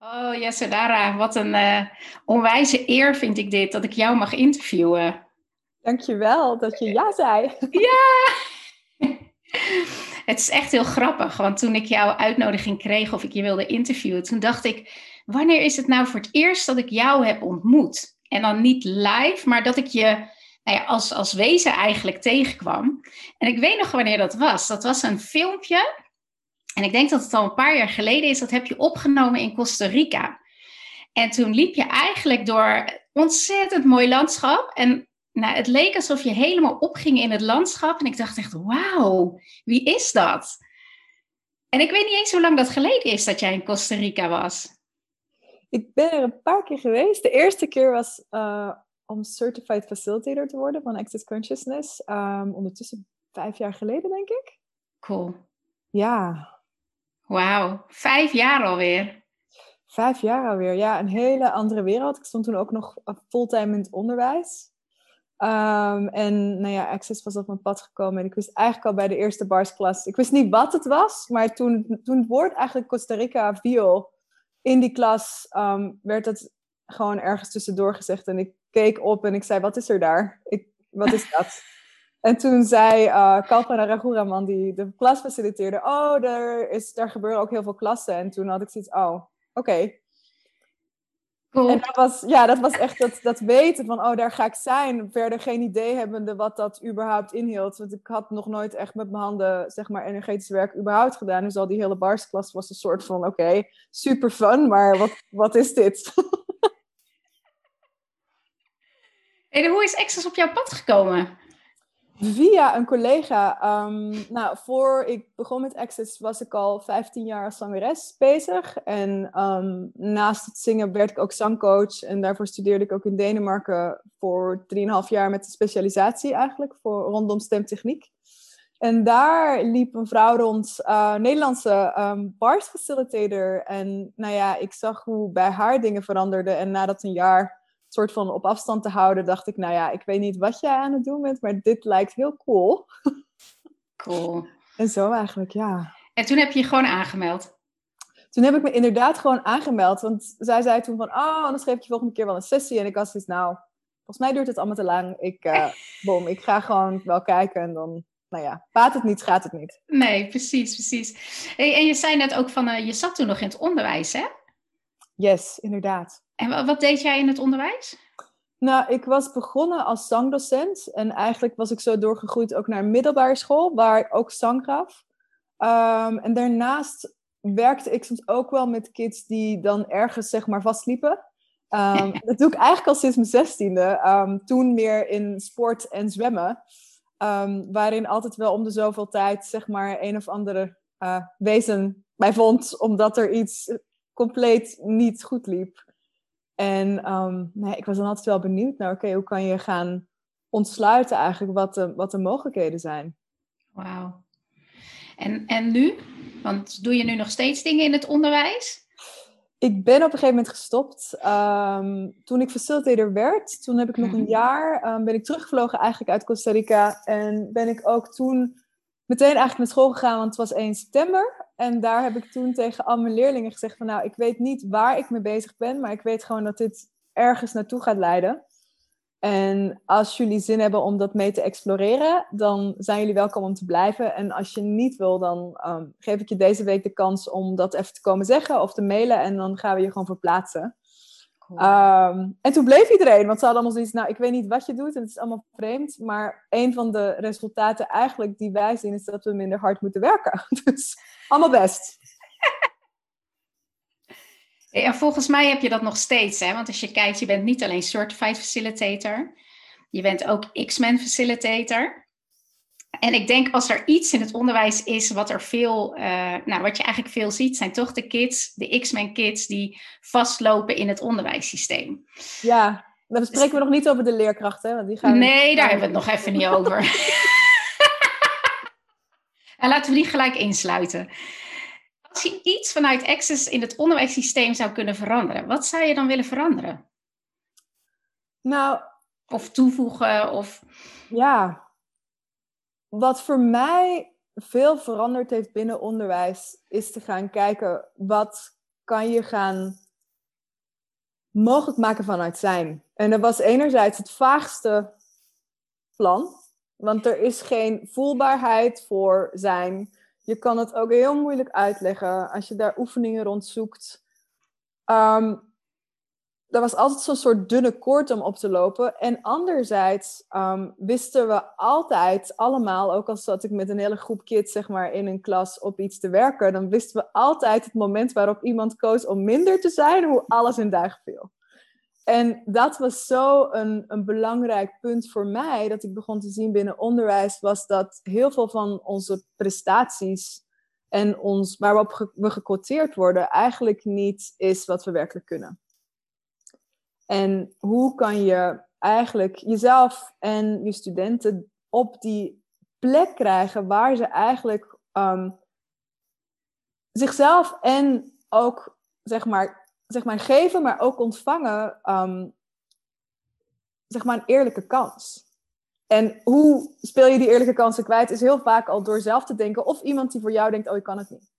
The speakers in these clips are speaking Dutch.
Oh, Yasodara, wat een uh, onwijze eer vind ik dit, dat ik jou mag interviewen. Dankjewel dat je ja zei. Ja! Het is echt heel grappig, want toen ik jouw uitnodiging kreeg of ik je wilde interviewen, toen dacht ik, wanneer is het nou voor het eerst dat ik jou heb ontmoet? En dan niet live, maar dat ik je nou ja, als, als wezen eigenlijk tegenkwam. En ik weet nog wanneer dat was. Dat was een filmpje en ik denk dat het al een paar jaar geleden is, dat heb je opgenomen in Costa Rica. En toen liep je eigenlijk door ontzettend mooi landschap. En nou, het leek alsof je helemaal opging in het landschap. En ik dacht echt, wauw, wie is dat? En ik weet niet eens hoe lang dat geleden is dat jij in Costa Rica was. Ik ben er een paar keer geweest. De eerste keer was uh, om Certified Facilitator te worden van Access Consciousness. Um, ondertussen vijf jaar geleden, denk ik. Cool. Ja, Wauw, vijf jaar alweer. Vijf jaar alweer, ja, een hele andere wereld. Ik stond toen ook nog fulltime in het onderwijs. Um, en nou ja, Access was op mijn pad gekomen en ik wist eigenlijk al bij de eerste barsklas, ik wist niet wat het was, maar toen, toen het woord eigenlijk Costa Rica viel in die klas, um, werd het gewoon ergens tussendoor gezegd. En ik keek op en ik zei, wat is er daar? Ik, wat is dat? En toen zei uh, Kalpana Raguraman, die de klas faciliteerde, oh, er, is, er gebeuren ook heel veel klassen. En toen had ik zoiets, oh, oké. Cool. En dat was, ja, dat was echt dat, dat weten van, oh, daar ga ik zijn. Verder geen idee hebbende wat dat überhaupt inhield. Want ik had nog nooit echt met mijn handen, zeg maar, energetisch werk überhaupt gedaan. Dus al die hele barsklas was een soort van, oké, super fun, maar wat, wat is dit? hey, hoe is Access op jouw pad gekomen? Via een collega. Um, nou, voor ik begon met Access was ik al 15 jaar als zangeres bezig. En um, naast het zingen werd ik ook zangcoach. En daarvoor studeerde ik ook in Denemarken voor 3,5 jaar met een specialisatie eigenlijk voor, rondom stemtechniek. En daar liep een vrouw rond, uh, Nederlandse um, bars facilitator. En nou ja, ik zag hoe bij haar dingen veranderden. En nadat een jaar soort van op afstand te houden, dacht ik, nou ja, ik weet niet wat jij aan het doen bent, maar dit lijkt heel cool. Cool. En zo eigenlijk, ja. En toen heb je je gewoon aangemeld? Toen heb ik me inderdaad gewoon aangemeld, want zij zei toen van, oh, dan geef ik je volgende keer wel een sessie. En ik was dus, nou, volgens mij duurt het allemaal te lang. Ik, uh, bom, ik ga gewoon wel kijken en dan nou ja, baat het niet, gaat het niet. Nee, precies, precies. Hey, en je zei net ook van, uh, je zat toen nog in het onderwijs, hè? Yes, inderdaad. En wat deed jij in het onderwijs? Nou, ik was begonnen als zangdocent. En eigenlijk was ik zo doorgegroeid ook naar middelbare school, waar ik ook zang gaf. Um, en daarnaast werkte ik soms ook wel met kids die dan ergens zeg maar vastliepen. Um, dat doe ik eigenlijk al sinds mijn zestiende. Um, toen meer in sport en zwemmen. waarin altijd wel om de zoveel tijd zeg maar een of andere uh, wezen bij vond. Omdat er iets compleet niet goed liep. En um, nee, ik was dan altijd wel benieuwd naar, oké, hoe kan je gaan ontsluiten eigenlijk wat de, wat de mogelijkheden zijn. Wauw. En, en nu? Want doe je nu nog steeds dingen in het onderwijs? Ik ben op een gegeven moment gestopt. Um, toen ik facilitator werd, toen heb ik nog een mhm. jaar, um, ben ik teruggevlogen eigenlijk uit Costa Rica. En ben ik ook toen meteen eigenlijk naar school gegaan, want het was 1 september. En daar heb ik toen tegen al mijn leerlingen gezegd van nou, ik weet niet waar ik mee bezig ben, maar ik weet gewoon dat dit ergens naartoe gaat leiden. En als jullie zin hebben om dat mee te exploreren, dan zijn jullie welkom om te blijven. En als je niet wil, dan um, geef ik je deze week de kans om dat even te komen zeggen of te mailen. En dan gaan we je gewoon verplaatsen. Ehm, en toen bleef iedereen, want ze hadden allemaal zoiets, nou, ik weet niet wat je doet en het is allemaal vreemd, maar een van de resultaten eigenlijk die wij zien is dat we minder hard moeten werken. Dus allemaal best. En volgens mij heb je dat nog steeds, hè? want als je kijkt, je bent niet alleen Certified Facilitator, je bent ook X-Men Facilitator. En ik denk als er iets in het onderwijs is wat er veel, uh, nou wat je eigenlijk veel ziet, zijn toch de kids, de X-Men kids die vastlopen in het onderwijssysteem. Ja, dan spreken we nog niet over de leerkrachten. Want die gaan nee, daar hebben we het nog even niet over. en laten we die gelijk insluiten. Als je iets vanuit Access in het onderwijssysteem zou kunnen veranderen, wat zou je dan willen veranderen? Nou. Of toevoegen of. Ja, wat voor mij veel veranderd heeft binnen onderwijs, is te gaan kijken wat kan je gaan mogelijk maken vanuit zijn. En dat was enerzijds het vaagste plan, want er is geen voelbaarheid voor zijn. Je kan het ook heel moeilijk uitleggen als je daar oefeningen rond zoekt. Um, er was altijd zo'n soort dunne koord om op te lopen. En anderzijds um, wisten we altijd allemaal, ook al zat ik met een hele groep kids zeg maar, in een klas op iets te werken, dan wisten we altijd het moment waarop iemand koos om minder te zijn, hoe alles in duigen viel. En dat was zo een, een belangrijk punt voor mij, dat ik begon te zien binnen onderwijs, was dat heel veel van onze prestaties en ons, waarop we gequoteerd worden, eigenlijk niet is wat we werkelijk kunnen. En hoe kan je eigenlijk jezelf en je studenten op die plek krijgen waar ze eigenlijk um, zichzelf en ook zeg maar, zeg maar geven, maar ook ontvangen, um, zeg maar een eerlijke kans. En hoe speel je die eerlijke kansen kwijt, is heel vaak al door zelf te denken of iemand die voor jou denkt, oh ik kan het niet.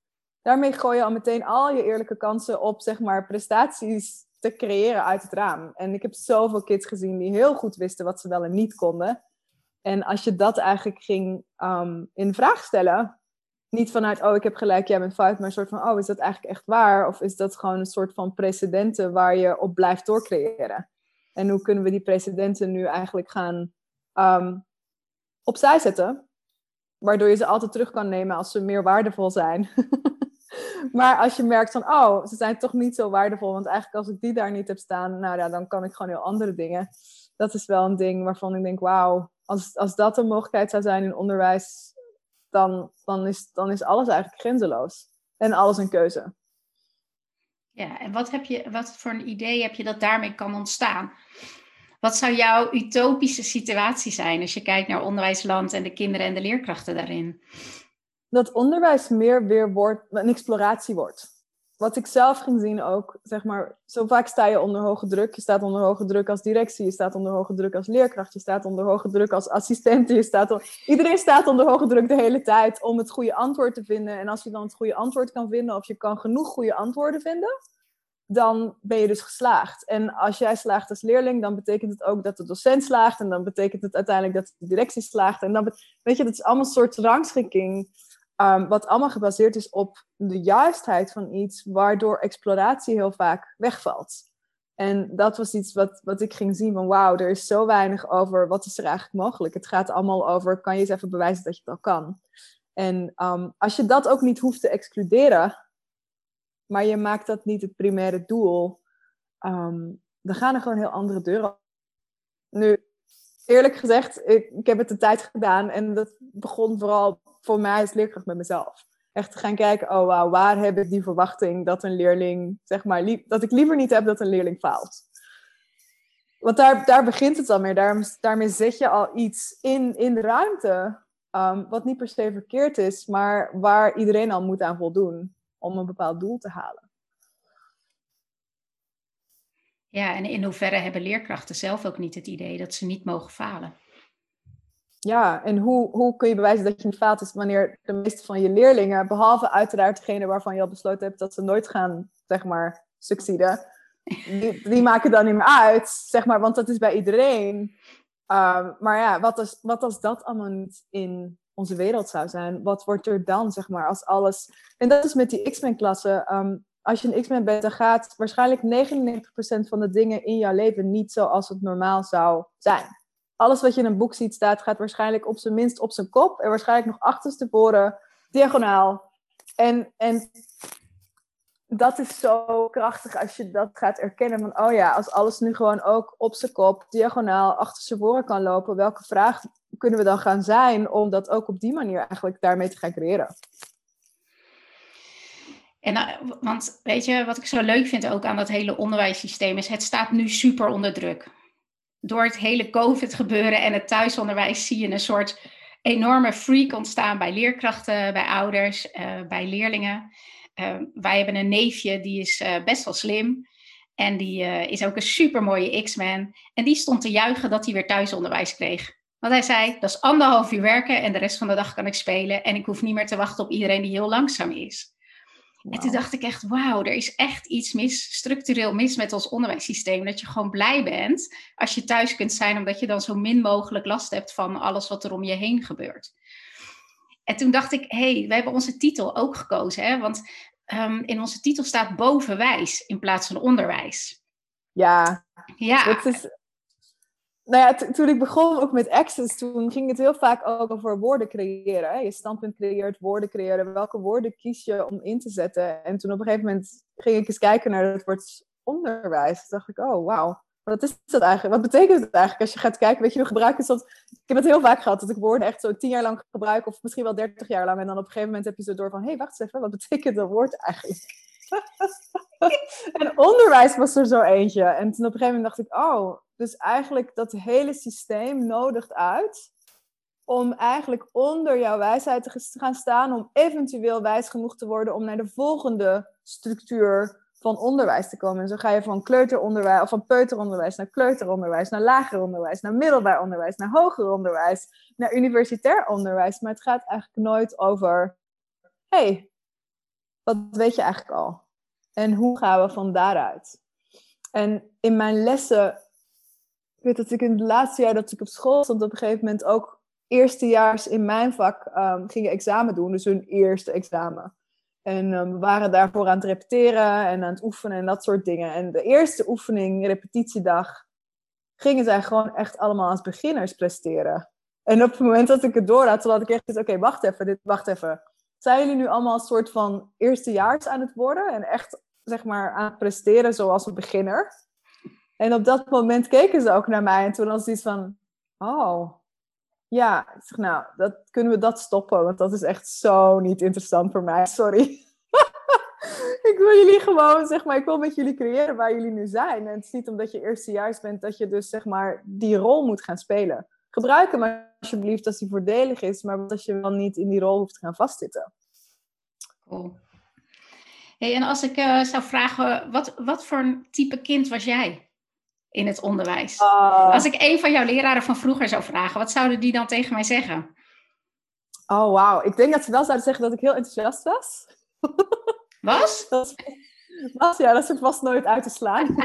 Daarmee gooi je al meteen al je eerlijke kansen op zeg maar prestaties te creëren uit het raam. En ik heb zoveel kids gezien die heel goed wisten wat ze wel en niet konden. En als je dat eigenlijk ging um, in vraag stellen, niet vanuit, oh ik heb gelijk, jij bent fout, maar een soort van, oh is dat eigenlijk echt waar? Of is dat gewoon een soort van precedenten waar je op blijft doorcreëren? En hoe kunnen we die precedenten nu eigenlijk gaan um, opzij zetten? Waardoor je ze altijd terug kan nemen als ze meer waardevol zijn. maar als je merkt van, oh, ze zijn toch niet zo waardevol, want eigenlijk als ik die daar niet heb staan, nou ja, dan kan ik gewoon heel andere dingen. Dat is wel een ding waarvan ik denk, wauw, als, als dat een mogelijkheid zou zijn in onderwijs, dan, dan, is, dan is alles eigenlijk grenzeloos. En alles een keuze. Ja, en wat, heb je, wat voor een idee heb je dat daarmee kan ontstaan? Wat zou jouw utopische situatie zijn als je kijkt naar onderwijsland en de kinderen en de leerkrachten daarin? Dat onderwijs meer weer wordt, een exploratie wordt. Wat ik zelf ging zien ook, zeg maar, zo vaak sta je onder hoge druk. Je staat onder hoge druk als directie, je staat onder hoge druk als leerkracht, je staat onder hoge druk als assistent. Je staat iedereen staat onder hoge druk de hele tijd om het goede antwoord te vinden. En als je dan het goede antwoord kan vinden, of je kan genoeg goede antwoorden vinden, dan ben je dus geslaagd. En als jij slaagt als leerling, dan betekent het ook dat de docent slaagt. En dan betekent het uiteindelijk dat de directie slaagt. En dan, weet je, dat is allemaal een soort rangschikking Um, wat allemaal gebaseerd is op de juistheid van iets, waardoor exploratie heel vaak wegvalt. En dat was iets wat, wat ik ging zien van wauw, er is zo weinig over wat is er eigenlijk mogelijk. Het gaat allemaal over, kan je eens even bewijzen dat je het al kan. En um, als je dat ook niet hoeft te excluderen, maar je maakt dat niet het primaire doel, um, dan gaan er gewoon heel andere deuren. Nu, eerlijk gezegd, ik, heb het de tijd gedaan en dat begon vooral voor mij als leerkracht met mezelf. Echt te gaan kijken, oh wauw, waar heb ik die verwachting dat een leerling, zeg maar, dat ik liever niet heb dat een leerling faalt. Want daar, daar begint het al mee. Daar, daarmee zet je al iets in, in de ruimte, um, wat niet per se verkeerd is, maar waar iedereen al moet aan voldoen om een bepaald doel te halen. Ja, en in hoeverre hebben leerkrachten zelf ook niet het idee dat ze niet mogen falen? ja, en hoe, hoe kun je bewijzen dat je niet faalt is wanneer de meeste van je leerlingen, behalve uiteraard degene waarvan je al besloten hebt dat ze nooit gaan, zeg maar, succeden, die, die maken dan niet meer uit, zeg maar, want dat is bij iedereen. Um, maar ja, wat als, wat als dat allemaal niet in onze wereld zou zijn? Wat wordt er dan, zeg maar, als alles... En dat is met die X-Men-klasse. Um, als je een X-Men bent, dan gaat waarschijnlijk 99% van de dingen in jouw leven niet zoals het normaal zou zijn alles wat je in een boek ziet staat, gaat waarschijnlijk op zijn minst op zijn kop. En waarschijnlijk nog achterstevoren, diagonaal. En, en dat is zo krachtig als je dat gaat erkennen. Van, oh ja, als alles nu gewoon ook op zijn kop, diagonaal, achterstevoren kan lopen. Welke vraag kunnen we dan gaan zijn om dat ook op die manier eigenlijk daarmee te gaan creëren? En, uh, want weet je, wat ik zo leuk vind ook aan dat hele onderwijssysteem is, het staat nu super onder druk door het hele COVID-gebeuren en het thuisonderwijs zie je een soort enorme freak ontstaan bij leerkrachten, bij ouders, uh, bij leerlingen. Uh, wij hebben een neefje die is best wel slim. En die is ook een supermooie X-Man. En die stond te juichen dat hij weer thuisonderwijs kreeg. Want hij zei, dat is anderhalf uur werken en de rest van de dag kan ik spelen. En ik hoef niet meer te wachten op iedereen die heel langzaam is. En toen dacht ik echt, wauw, er is echt iets mis, structureel mis met ons onderwijssysteem. Dat je gewoon blij bent als je thuis kunt zijn, omdat je dan zo min mogelijk last hebt van alles wat er om je heen gebeurt. En toen dacht ik, hé, hey, we hebben onze titel ook gekozen. Hè? Want um, in onze titel staat bovenwijs in plaats van onderwijs. Ja, ja. Dat is, nou ja, toen ik begon ook met Access, toen ging het heel vaak ook over woorden creëren. Je standpunt creëert, woorden creëren. Welke woorden kies je om in te zetten? En toen op een gegeven moment ging ik eens kijken naar het woord onderwijs. Toen dacht ik, oh wauw, wat is dat eigenlijk? Wat betekent het eigenlijk als je gaat kijken? Weet je, we gebruiken soms... Ik heb het heel vaak gehad dat ik woorden echt zo tien jaar lang gebruik, of misschien wel dertig jaar lang. En dan op een gegeven moment heb je zo door van, hé, hey, wacht eens even, wat betekent dat woord eigenlijk? en onderwijs was er zo eentje. En toen op een gegeven moment dacht ik, oh, dus eigenlijk dat hele systeem nodigt uit om eigenlijk onder jouw wijsheid te gaan staan, om eventueel wijs genoeg te worden om naar de volgende structuur van onderwijs te komen. En zo ga je van kleuteronderwijs, of van peuteronderwijs naar kleuteronderwijs, naar lager onderwijs, naar middelbaar onderwijs, naar hoger onderwijs, naar universitair onderwijs. Maar het gaat eigenlijk nooit over, hey, wat weet je eigenlijk al? En hoe gaan we van daaruit? En in mijn lessen, ik weet dat ik in het laatste jaar dat ik op school stond, op een gegeven moment ook eerstejaars in mijn vak um, gingen examen doen, dus hun eerste examen. En um, we waren daarvoor aan het repeteren en aan het oefenen en dat soort dingen. En de eerste oefening, repetitiedag, gingen zij gewoon echt allemaal als beginners presteren. En op het moment dat ik het door had, toen ik echt oké, wacht even, dit, wacht even. Zijn jullie nu allemaal een soort van eerstejaars aan het worden en echt, zeg maar, aan het presteren zoals een beginner? En op dat moment keken ze ook naar mij en toen was het iets van, oh, ja, ik zeg, nou, dat, kunnen we dat stoppen? Want dat is echt zo niet interessant voor mij. Sorry. ik wil jullie gewoon, zeg maar, ik wil met jullie creëren waar jullie nu zijn. En het is niet omdat je eerstejaars bent dat je dus, zeg maar, die rol moet gaan spelen. Gebruik hem alsjeblieft als die voordelig is, maar als je dan niet in die rol hoeft te gaan vastzitten. Cool. Hey, en als ik uh, zou vragen, wat, wat voor een type kind was jij? in het onderwijs. Ah. Als ik een van jouw leraren van vroeger zou vragen, wat zouden die dan tegen mij zeggen? Oh, wauw. Ik denk dat ze wel zouden zeggen dat ik heel enthousiast was. Was? dat was, ja, dat is vast nooit uit te slaan.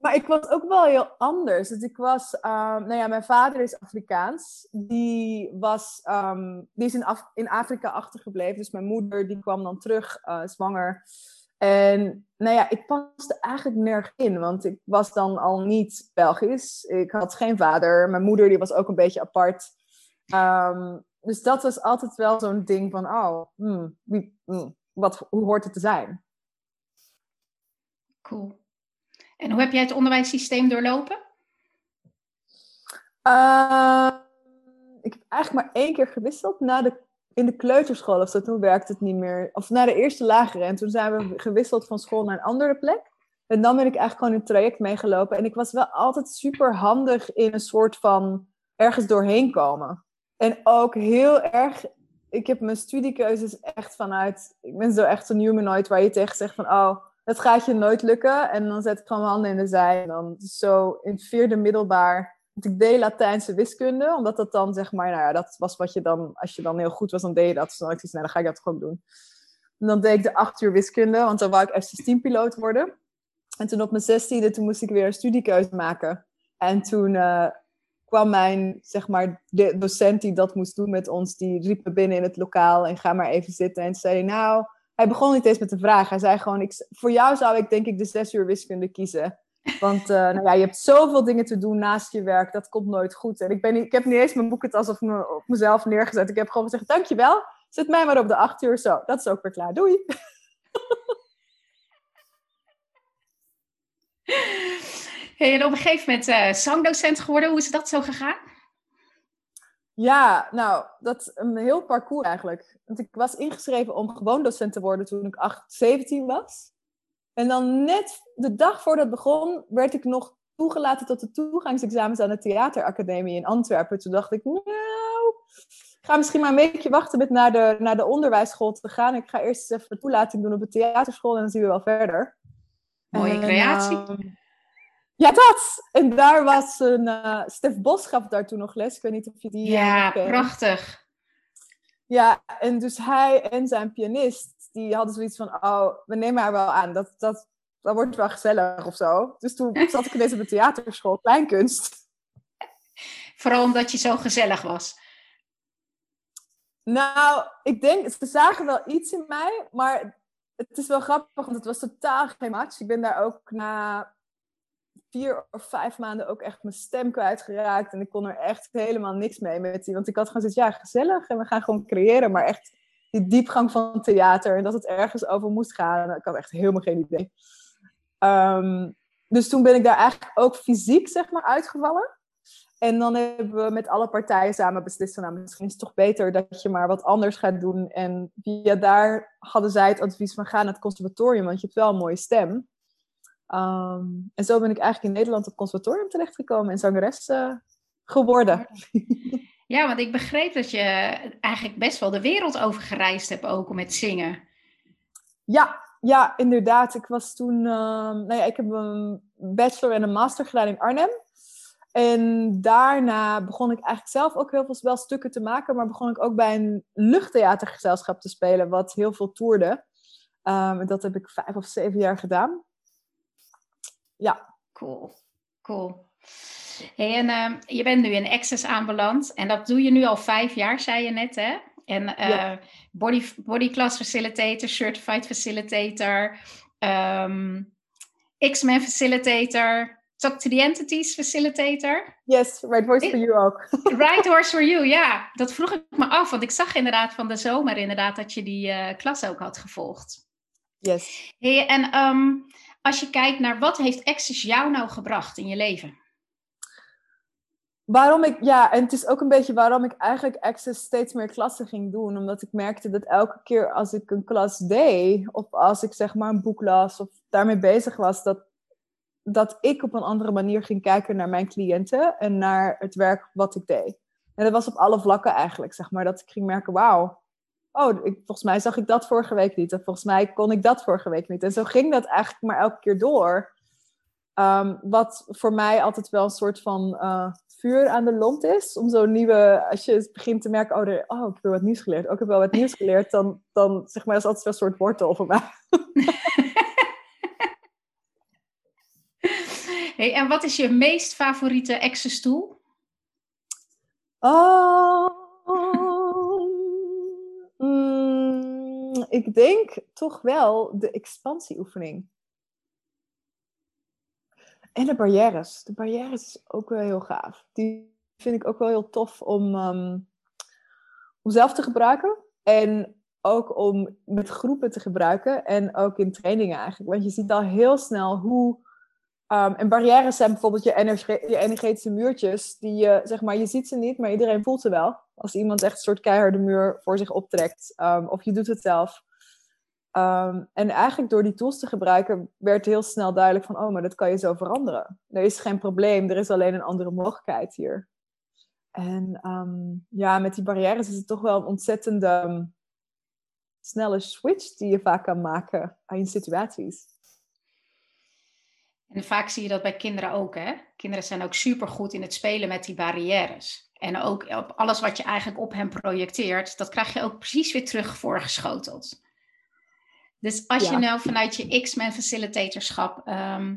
maar ik was ook wel heel anders. Dus ik was, um, nou ja, mijn vader is Afrikaans. Die, was, um, die is in, in Afrika achtergebleven. Dus mijn moeder die kwam dan terug, uh, zwanger. En nou ja, ik paste eigenlijk nergens in, want ik was dan al niet Belgisch. Ik had geen vader. Mijn moeder die was ook een beetje apart. Ehm, dus dat was altijd wel zo'n ding van, oh, hmm, wie, hmm, wat, hoe hoort het te zijn? Cool. En hoe heb jij het onderwijssysteem doorlopen? Uh, ik heb eigenlijk maar één keer gewisseld na de in de kleuterschool of zo, toen werkte het niet meer. Of naar de eerste lagere. En toen zijn we gewisseld van school naar een andere plek. En dan ben ik eigenlijk gewoon in het traject meegelopen. En ik was wel altijd super handig in een soort van ergens doorheen komen. En ook heel erg, ik heb mijn studiekeuzes echt vanuit, ik ben zo echt een humanoid waar je tegen zegt van, oh, het gaat je nooit lukken. En dan zet ik gewoon mijn handen in de zij. En dan zo in het vierde middelbaar ik deed Latijnse wiskunde, omdat dat dan zeg maar, nou ja, dat was wat je dan, als je dan heel goed was, dan deed je dat. Dus dan ik nou, dan ga ik dat gewoon doen. En dan deed ik de acht uur wiskunde, want dan wou ik F-16-piloot worden. En toen op mijn zestiende, toen moest ik weer een studiekeuze maken. En toen uh, kwam mijn, zeg maar, de docent die dat moest doen met ons, die riep me binnen in het lokaal en ga maar even zitten. En zei, nou, hij begon niet eens met een vraag. Hij zei gewoon, ik, voor jou zou ik denk ik de zes uur wiskunde kiezen. Want uh, nou ja, je hebt zoveel dingen te doen naast je werk, dat komt nooit goed. En ik, ben, ik heb niet eens mijn boekentas of me, op mezelf neergezet. Ik heb gewoon gezegd, dankjewel, zet mij maar op de acht uur zo. Dat is ook weer klaar, doei. Hey, en op een gegeven moment uh, zangdocent geworden. Hoe is dat zo gegaan? Ja, nou, dat is een heel parcours eigenlijk. Want ik was ingeschreven om gewoon docent te worden toen ik 8, 17 was. En dan net de dag voordat het begon, werd ik nog toegelaten tot de toegangsexamens aan de theateracademie in Antwerpen. Toen dacht ik, nou, ik ga misschien maar een beetje wachten met naar de, naar de onderwijsschool te gaan. Ik ga eerst eens even toelating doen op de theaterschool en dan zien we wel verder. Mooie creatie. Ehm, ja, dat. En daar was een... Uh, Stef Bos gaf daar toen nog les. Ik weet niet of je die... Ja, prachtig. Ja, en dus hij en zijn pianist, die hadden zoiets van, oh, we nemen haar wel aan. Dat, dat, dat wordt wel gezellig of zo. Dus toen zat ik ineens op de theaterschool, kleinkunst. Vooral omdat je zo gezellig was. Nou, ik denk, ze zagen wel iets in mij, maar het is wel grappig, want het was totaal geen match. Ik ben daar ook na vier of vijf maanden ook echt mijn stem kwijtgeraakt. En ik kon er echt helemaal niks mee met die. Want ik had gewoon gezegd, ja, gezellig. En we gaan gewoon creëren. Maar echt die diepgang van theater. En dat het ergens over moest gaan. Ik had echt helemaal geen idee. Ehm, dus toen ben ik daar eigenlijk ook fysiek, zeg maar, uitgevallen. En dan hebben we met alle partijen samen beslist van, nou, misschien is het toch beter dat je maar wat anders gaat doen. En via daar hadden zij het advies van, ga naar het conservatorium, want je hebt wel een mooie stem. Ehm, en zo ben ik eigenlijk in Nederland op conservatorium terechtgekomen en zangeres uh, geworden. Ja, want ik begreep dat je eigenlijk best wel de wereld over gereisd hebt ook met zingen. Ja, ja, inderdaad. Ik was toen, uh, nou ja, ik heb een bachelor en een master gedaan in Arnhem. En daarna begon ik eigenlijk zelf ook heel veel wel stukken te maken, maar begon ik ook bij een luchttheatergezelschap te spelen, wat heel veel toerde. Um, dat heb ik vijf of zeven jaar gedaan. Ja. Cool, cool. Hey, en uh, je bent nu in Access aanbeland en dat doe je nu al vijf jaar, zei je net, hè? En uh, body, body class facilitator, certified facilitator, um, X-Men facilitator, Talk to the Entities Facilitator. Yes, Right Voice for You ook. right Voice for You, ja. Dat vroeg ik me af, want ik zag inderdaad van de zomer inderdaad dat je die uh, klas ook had gevolgd. Yes. Hey, en um, als je kijkt naar wat heeft Access jou nou gebracht in je leven? Waarom ik, ja, en het is ook een beetje waarom ik eigenlijk Access steeds meer klassen ging doen. Omdat ik merkte dat elke keer als ik een klas deed, of als ik zeg maar een boek las of daarmee bezig was, dat dat ik op een andere manier ging kijken naar mijn cliënten en naar het werk wat ik deed. En dat was op alle vlakken eigenlijk, zeg maar. Dat ik ging merken, wauw, oh, ik, volgens mij zag ik dat vorige week niet. En volgens mij kon ik dat vorige week niet. En zo ging dat eigenlijk maar elke keer door. Um, wat voor mij altijd wel een soort van uh, vuur aan de lont is. Om zo'n nieuwe, als je begint te merken, oh, er, oh, ik heb wel wat nieuws geleerd. Ook ik heb wel wat nieuws geleerd. Dan, dan zeg maar, dat is altijd wel een soort wortel voor mij. Hey, en wat is je meest favoriete access tool? Oh, ik denk toch wel de expansieoefening. En de barrières. De barrières is ook wel heel gaaf. Die vind ik ook wel heel tof om, um, om zelf te gebruiken. En ook om met groepen te gebruiken. En ook in trainingen eigenlijk. Want je ziet al heel snel hoe Um, en barrières zijn bijvoorbeeld je, je, energetische muurtjes. Die je, zeg maar, je ziet ze niet, maar iedereen voelt ze wel. Als iemand echt een soort keiharde muur voor zich optrekt. Um, of je doet het zelf. Um, en eigenlijk door die tools te gebruiken, werd heel snel duidelijk van, oh, maar dat kan je zo veranderen. Er is geen probleem, er is alleen een andere mogelijkheid hier. En ja, met die barrières is het toch wel een ontzettende snelle switch die je vaak kan maken aan je situaties. En vaak zie je dat bij kinderen ook. Hè? Kinderen zijn ook supergoed in het spelen met die barrières. En ook op alles wat je eigenlijk op hen projecteert, dat krijg je ook precies weer terug voorgeschoteld. Dus als je nou vanuit je X-Men facilitatorschap ehm,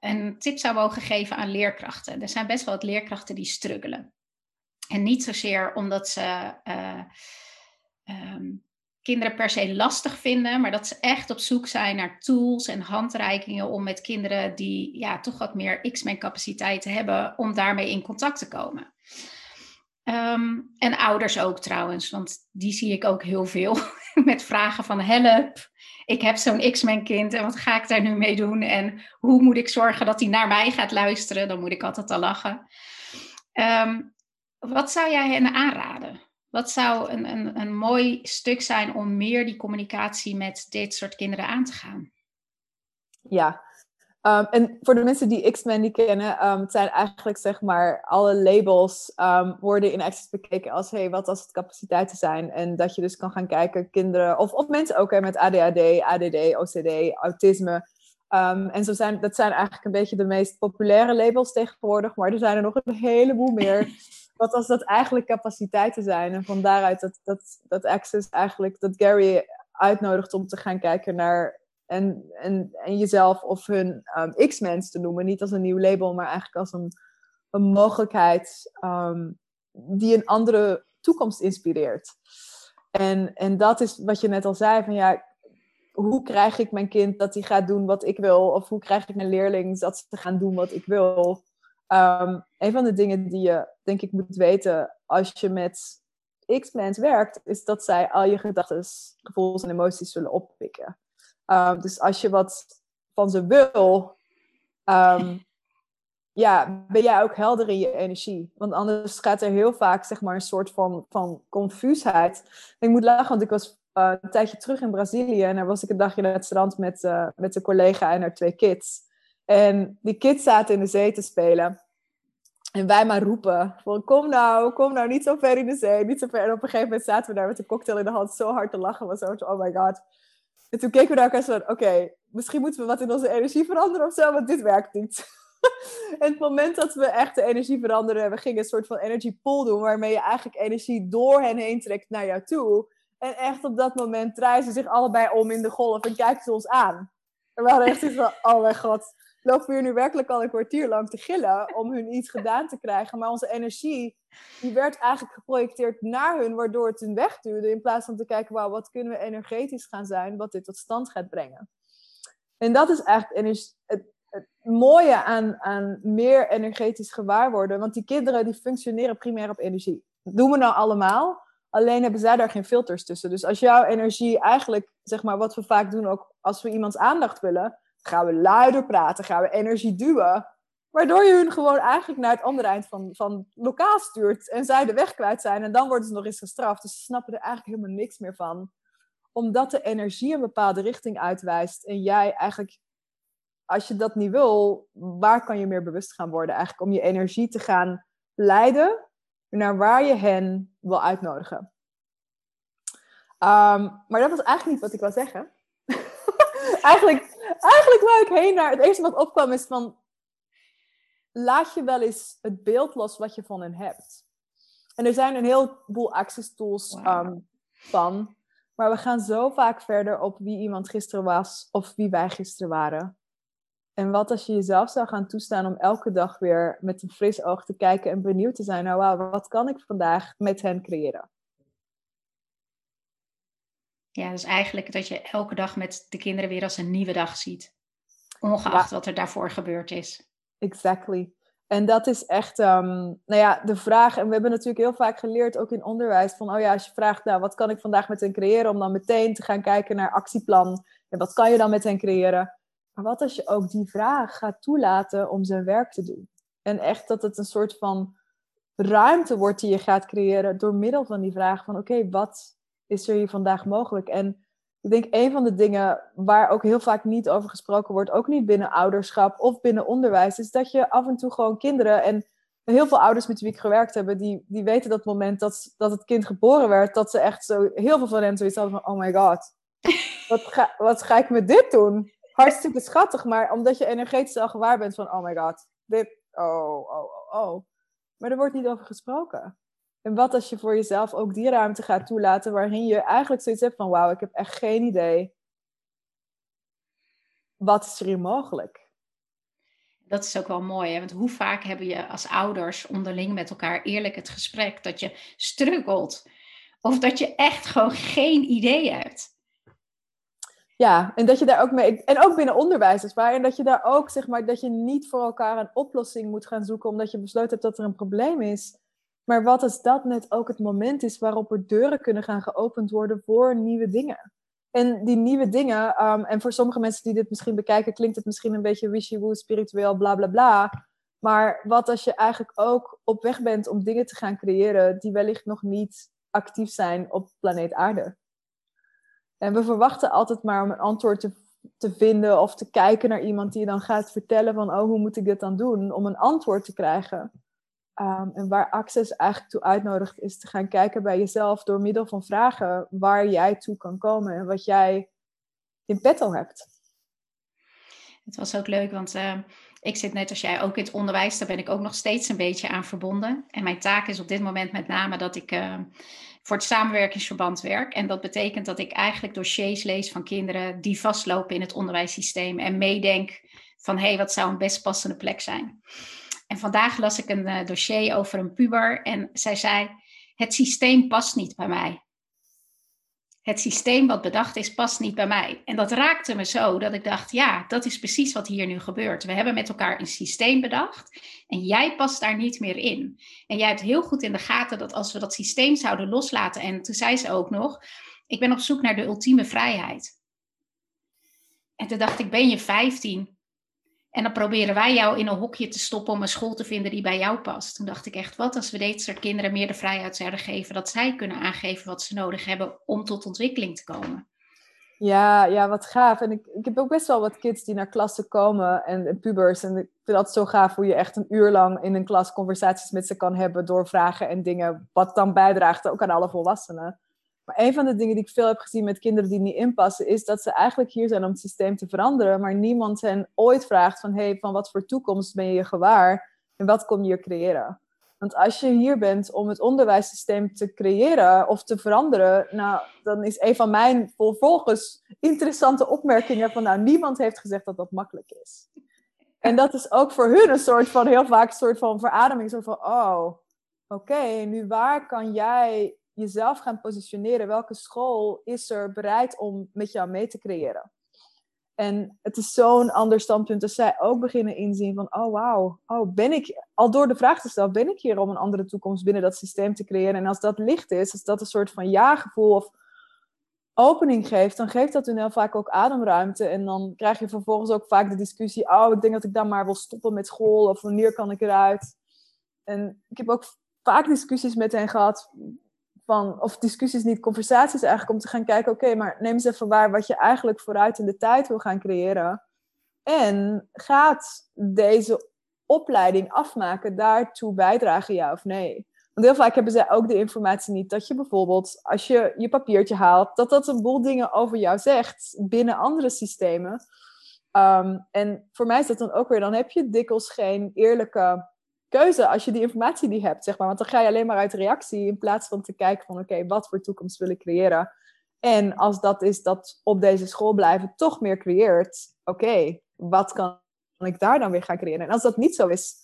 een tip zou mogen geven aan leerkrachten. Er zijn best wel wat leerkrachten die struggelen. En niet zozeer omdat ze uh, kinderen per se lastig vinden, maar dat ze echt op zoek zijn naar tools en handreikingen om met kinderen die ja, toch wat meer X-Men capaciteit hebben, om daarmee in contact te komen. Ehm, en ouders ook trouwens, want die zie ik ook heel veel met vragen van help. Ik heb zo'n X-Men kind en wat ga ik daar nu mee doen? En hoe moet ik zorgen dat hij naar mij gaat luisteren? Dan moet ik altijd al lachen. Ehm, wat zou jij hen aanraden? Wat zou een, een, een mooi stuk zijn om meer die communicatie met dit soort kinderen aan te gaan? Ja, um, en voor de mensen die X-Men niet kennen, um, het zijn eigenlijk zeg maar alle labels um, worden in Access bekeken als hey, wat als het capaciteiten zijn. En dat je dus kan gaan kijken, kinderen, of, of mensen ook hè, met ADHD, ADD, OCD, autisme. en zo zijn, dat zijn eigenlijk een beetje de meest populaire labels tegenwoordig, maar er zijn er nog een heleboel meer. wat als dat eigenlijk capaciteiten zijn. En van daaruit dat, dat, dat Access eigenlijk, dat Gary uitnodigt om te gaan kijken naar en, en, en jezelf of hun um, X-Mens te noemen. Niet als een nieuw label, maar eigenlijk als een, een mogelijkheid ehm, die een andere toekomst inspireert. En, en dat is wat je net al zei, van ja, hoe krijg ik mijn kind dat hij gaat doen wat ik wil? Of hoe krijg ik mijn leerling dat ze gaan doen wat ik wil? Um, een van de dingen die je, denk ik, moet weten als je met X-Mens werkt, is dat zij al je gedachten, gevoelens en emoties zullen oppikken. Um, dus als je wat van ze wil, um, ja, ben jij ook helder in je energie. Want anders gaat er heel vaak zeg maar, een soort van, van confuusheid. Ik moet lachen, want ik was uh, een tijdje terug in Brazilië en daar was ik een dagje naar het strand met, uh, met een collega en haar twee kids. En die kids zaten in de zee te spelen. En wij maar roepen kom nou, kom nou, niet zo ver in de zee, niet zo ver. En op een gegeven moment zaten we daar met een cocktail in de hand zo hard te lachen. Was zo, oh my god. En toen keken we naar elkaar van, oké, misschien moeten we wat in onze energie veranderen of zo, want dit werkt niet. en het moment dat we echt de energie veranderen, we gingen een soort van energy pool doen, waarmee je eigenlijk energie door hen heen trekt naar jou toe. En echt op dat moment draaien ze zich allebei om in de golf en kijken ze ons aan. En we hadden echt iets van, oh mijn god, lopen we hier nu werkelijk al een kwartier lang te gillen om hun iets gedaan te krijgen. Maar onze energie, die werd eigenlijk geprojecteerd naar hun, waardoor het hun wegduwde. In plaats van te kijken, wauw, wat kunnen we energetisch gaan zijn, wat dit tot stand gaat brengen. En dat is eigenlijk het, het mooie aan, aan meer energetisch gewaar worden. Want die kinderen die functioneren primair op energie. Dat doen we nou allemaal. Alleen hebben zij daar geen filters tussen. Dus als jouw energie eigenlijk, zeg maar, wat we vaak doen ook als we iemands aandacht willen, gaan we luider praten, gaan we energie duwen. Waardoor je hun gewoon eigenlijk naar het andere eind van, van lokaal stuurt en zij de weg kwijt zijn. En dan worden ze nog eens gestraft. Dus ze snappen er eigenlijk helemaal niks meer van. Omdat de energie een bepaalde richting uitwijst. En jij eigenlijk, als je dat niet wil, waar kan je meer bewust gaan worden? Eigenlijk om je energie te gaan leiden naar waar je hen wil uitnodigen. Um, maar dat was eigenlijk niet wat ik wil zeggen. eigenlijk, eigenlijk waar ik heen naar. Het eerste wat opkwam is van. Laat je wel eens het beeld los wat je van hen hebt. En er zijn een heleboel access tools ehm, van. Maar we gaan zo vaak verder op wie iemand gisteren was of wie wij gisteren waren. En wat als je jezelf zou gaan toestaan om elke dag weer met een fris oog te kijken en benieuwd te zijn nou wauw, wat kan ik vandaag met hen creëren? Ja, dus eigenlijk dat je elke dag met de kinderen weer als een nieuwe dag ziet. Ongeacht wat er daarvoor gebeurd is. Exactly. En dat is echt, um, nou ja, de vraag. En we hebben natuurlijk heel vaak geleerd, ook in onderwijs, van, oh ja, als je vraagt, nou, wat kan ik vandaag met hen creëren? Om dan meteen te gaan kijken naar actieplan. En wat kan je dan met hen creëren? Maar wat als je ook die vraag gaat toelaten om zijn werk te doen? En echt dat het een soort van ruimte wordt die je gaat creëren door middel van die vraag van, oké, wat is er hier vandaag mogelijk? En ik denk een van de dingen waar ook heel vaak niet over gesproken wordt, ook niet binnen ouderschap of binnen onderwijs, is dat je af en toe gewoon kinderen en heel veel ouders met wie ik gewerkt heb, die, die weten dat moment dat, dat het kind geboren werd, dat ze echt zo heel veel van hen zoiets hadden van, oh my god, wat ga, wat ga ik met dit doen? Hartstikke schattig, maar omdat je energetisch al gewaar bent van, oh my god, dit, oh, oh, oh, oh. Maar er wordt niet over gesproken. En wat als je voor jezelf ook die ruimte gaat toelaten waarin je eigenlijk zoiets hebt van wauw, ik heb echt geen idee. Wat is er hier mogelijk? Dat is ook wel mooi, hè? want hoe vaak hebben je als ouders onderling met elkaar eerlijk het gesprek dat je struggelt of dat je echt gewoon geen idee hebt. Ja, en dat je daar ook mee, en ook binnen onderwijs is waar, en dat je daar ook zeg maar, dat je niet voor elkaar een oplossing moet gaan zoeken omdat je besloten hebt dat er een probleem is, maar wat als dat net ook het moment is waarop er deuren kunnen gaan geopend worden voor nieuwe dingen? En die nieuwe dingen, um, en voor sommige mensen die dit misschien bekijken, klinkt het misschien een beetje wishy-woo, spiritueel, bla bla bla. Maar wat als je eigenlijk ook op weg bent om dingen te gaan creëren die wellicht nog niet actief zijn op planeet Aarde? En we verwachten altijd maar om een antwoord te, te vinden of te kijken naar iemand die je dan gaat vertellen van, oh, hoe moet ik dit dan doen? Om een antwoord te krijgen. Um, en waar Access eigenlijk toe uitnodigt, is te gaan kijken bij jezelf door middel van vragen waar jij toe kan komen en wat jij in petto hebt. Het was ook leuk, want uh, ik zit net als jij ook in het onderwijs. Daar ben ik ook nog steeds een beetje aan verbonden. En mijn taak is op dit moment met name dat ik uh, voor het samenwerkingsverband werk. En dat betekent dat ik eigenlijk dossiers lees van kinderen die vastlopen in het onderwijssysteem. En meedenk van hé, hey, wat zou een best passende plek zijn. En vandaag las ik een uh, dossier over een puber. En zij zei: Het systeem past niet bij mij het systeem wat bedacht is, past niet bij mij. En dat raakte me zo dat ik dacht, ja, dat is precies wat hier nu gebeurt. We hebben met elkaar een systeem bedacht en jij past daar niet meer in. En jij hebt heel goed in de gaten dat als we dat systeem zouden loslaten, en toen zei ze ook nog, ik ben op zoek naar de ultieme vrijheid. En toen dacht ik, ben je 15? En dan proberen wij jou in een hokje te stoppen om een school te vinden die bij jou past. Toen dacht ik echt, wat als we deze soort kinderen meer de vrijheid zouden geven, dat zij kunnen aangeven wat ze nodig hebben om tot ontwikkeling te komen. Ja, ja, wat gaaf. En ik, ik heb ook best wel wat kids die naar klassen komen en, pubers. En ik vind dat zo gaaf hoe je echt een uur lang in een klas conversaties met ze kan hebben door vragen en dingen. Wat dan bijdraagt ook aan alle volwassenen. Maar een van de dingen die ik veel heb gezien met kinderen die niet inpassen, is dat ze eigenlijk hier zijn om het systeem te veranderen, maar niemand hen ooit vraagt van, hey, van wat voor toekomst ben je gewaar en wat kom je creëren? Want als je hier bent om het onderwijssysteem te creëren of te veranderen, nou, dan is een van mijn vervolgens interessante opmerkingen van, nou, niemand heeft gezegd dat dat makkelijk is. En dat is ook voor hun een soort van, heel vaak een soort van verademing, van, oh, oké, nu waar kan jij jezelf gaan positioneren. Welke school is er bereid om met jou mee te creëren? En het is zo'n ander standpunt als zij ook beginnen inzien van, oh wauw, oh, ben ik, al door de vraag te stellen, ben ik hier om een andere toekomst binnen dat systeem te creëren? En als dat licht is, als dat een soort van ja-gevoel of opening geeft, dan geeft dat hun heel vaak ook ademruimte. En dan krijg je vervolgens ook vaak de discussie, oh, ik denk dat ik dan maar wil stoppen met school, of wanneer kan ik eruit? En ik heb ook vaak discussies met hen gehad van, of discussies niet, conversaties eigenlijk, om te gaan kijken, oké, maar neem eens even waar wat je eigenlijk vooruit in de tijd wil gaan creëren. En gaat deze opleiding afmaken daartoe bijdragen, ja of nee? Want heel vaak hebben zij ook de informatie niet dat je bijvoorbeeld, als je je papiertje haalt, dat dat een boel dingen over jou zegt binnen andere systemen. Um, en voor mij is dat dan ook weer, dan heb je dikwijls geen eerlijke keuze als je die informatie die hebt, zeg maar. Want dan ga je alleen maar uit reactie in plaats van te kijken van oké, wat voor toekomst wil ik creëren? En als dat is dat op deze school blijven toch meer creëert, oké, wat kan ik daar dan weer gaan creëren? En als dat niet zo is,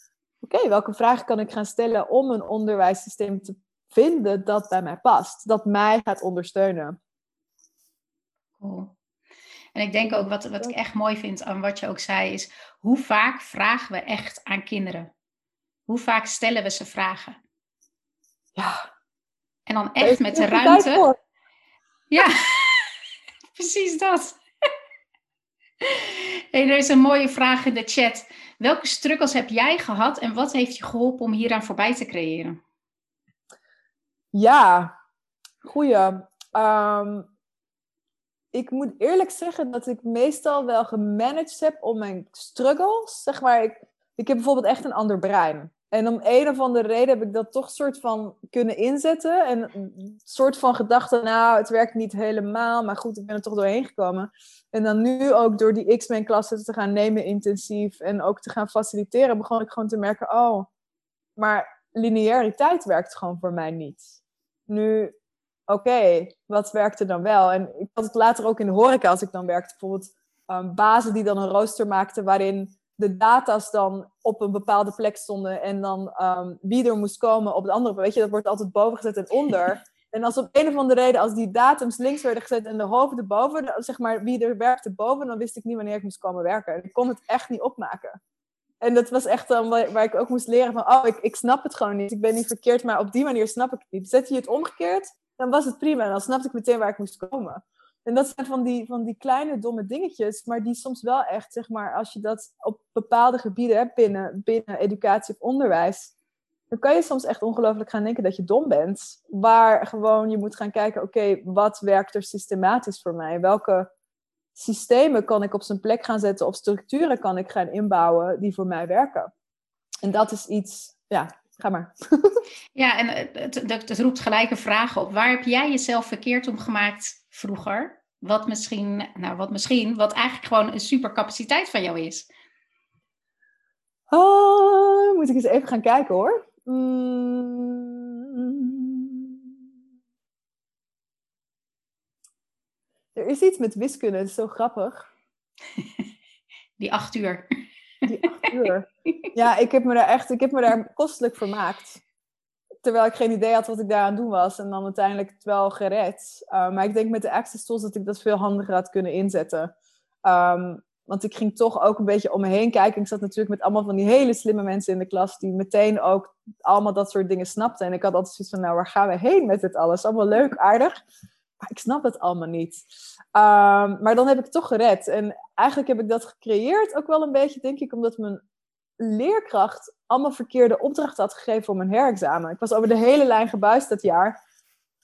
oké, welke vragen kan ik gaan stellen om een onderwijssysteem te vinden dat bij mij past, dat mij gaat ondersteunen? Cool. En ik denk ook wat, wat ik echt mooi vind aan wat je ook zei, is hoe vaak vragen we echt aan kinderen? Hoe vaak stellen we ze vragen? Ja. En dan echt met de ruimte. Ja, precies dat. Hey, er is een mooie vraag in de chat. Welke struggles heb jij gehad en wat heeft je geholpen om hieraan voorbij te creëren? Ja, goeie. Um, ik moet eerlijk zeggen dat ik meestal wel gemanaged heb om mijn struggles. Zeg maar, ik, ik heb bijvoorbeeld echt een ander brein. En om een of andere reden heb ik dat toch soort van kunnen inzetten. En een soort van gedachte, nou, het werkt niet helemaal, maar goed, ik ben er toch doorheen gekomen. En dan nu ook door die X-Men klassen te gaan nemen intensief en ook te gaan faciliteren, begon ik gewoon te merken, oh, maar lineariteit werkt gewoon voor mij niet. Nu, oké, wat werkte dan wel? En ik had het later ook in de horeca als ik dan werkte, bijvoorbeeld um, bazen die dan een rooster maakten waarin de data's dan op een bepaalde plek stonden en dan um, wie er moest komen op de andere. Weet je, dat wordt altijd boven gezet en onder. En als op een of andere reden, als die datums links werden gezet en de hoofden boven, zeg maar wie er werkte boven, dan wist ik niet wanneer ik moest komen werken. Ik kon het echt niet opmaken. En dat was echt dan waar, ik ook moest leren van, oh, ik, ik snap het gewoon niet. Ik ben niet verkeerd, maar op die manier snap ik het niet. Zet je het omgekeerd, dan was het prima. En dan snapte ik meteen waar ik moest komen. En dat zijn van die, van die kleine domme dingetjes, maar die soms wel echt, zeg maar, als je dat op bepaalde gebieden hebt binnen, binnen educatie of onderwijs, dan kan je soms echt ongelooflijk gaan denken dat je dom bent. Waar gewoon je moet gaan kijken, oké, wat werkt er systematisch voor mij? Welke systemen kan ik op zijn plek gaan zetten of structuren kan ik gaan inbouwen die voor mij werken? En dat is iets, ja, ga maar. ja, en het, het, het roept gelijk een vraag op. Waar heb jij jezelf verkeerd om gemaakt vroeger? wat misschien, nou wat misschien, wat eigenlijk gewoon een supercapaciteit van jou is? Oh, moet ik eens even gaan kijken hoor. Mm. Er is iets met wiskunde, dat is zo grappig. Die acht uur. Die acht uur. Ja, ik heb me daar echt, ik heb me daar kostelijk vermaakt. Terwijl ik geen idee had wat ik daar aan doen was. En dan uiteindelijk het wel gered. Uh, maar ik denk met de access tools dat ik dat veel handiger had kunnen inzetten. Um, want ik ging toch ook een beetje om me heen kijken. Ik zat natuurlijk met allemaal van die hele slimme mensen in de klas. Die meteen ook allemaal dat soort dingen snapten. En ik had altijd zoiets van, nou waar gaan we heen met dit alles? Allemaal leuk, aardig. Ik snap het allemaal niet. Um, maar dan heb ik toch gered. En eigenlijk heb ik dat gecreëerd ook wel een beetje, denk ik, omdat mijn leerkracht allemaal verkeerde opdrachten had gegeven voor mijn herexamen. Ik was over de hele lijn gebuist dat jaar.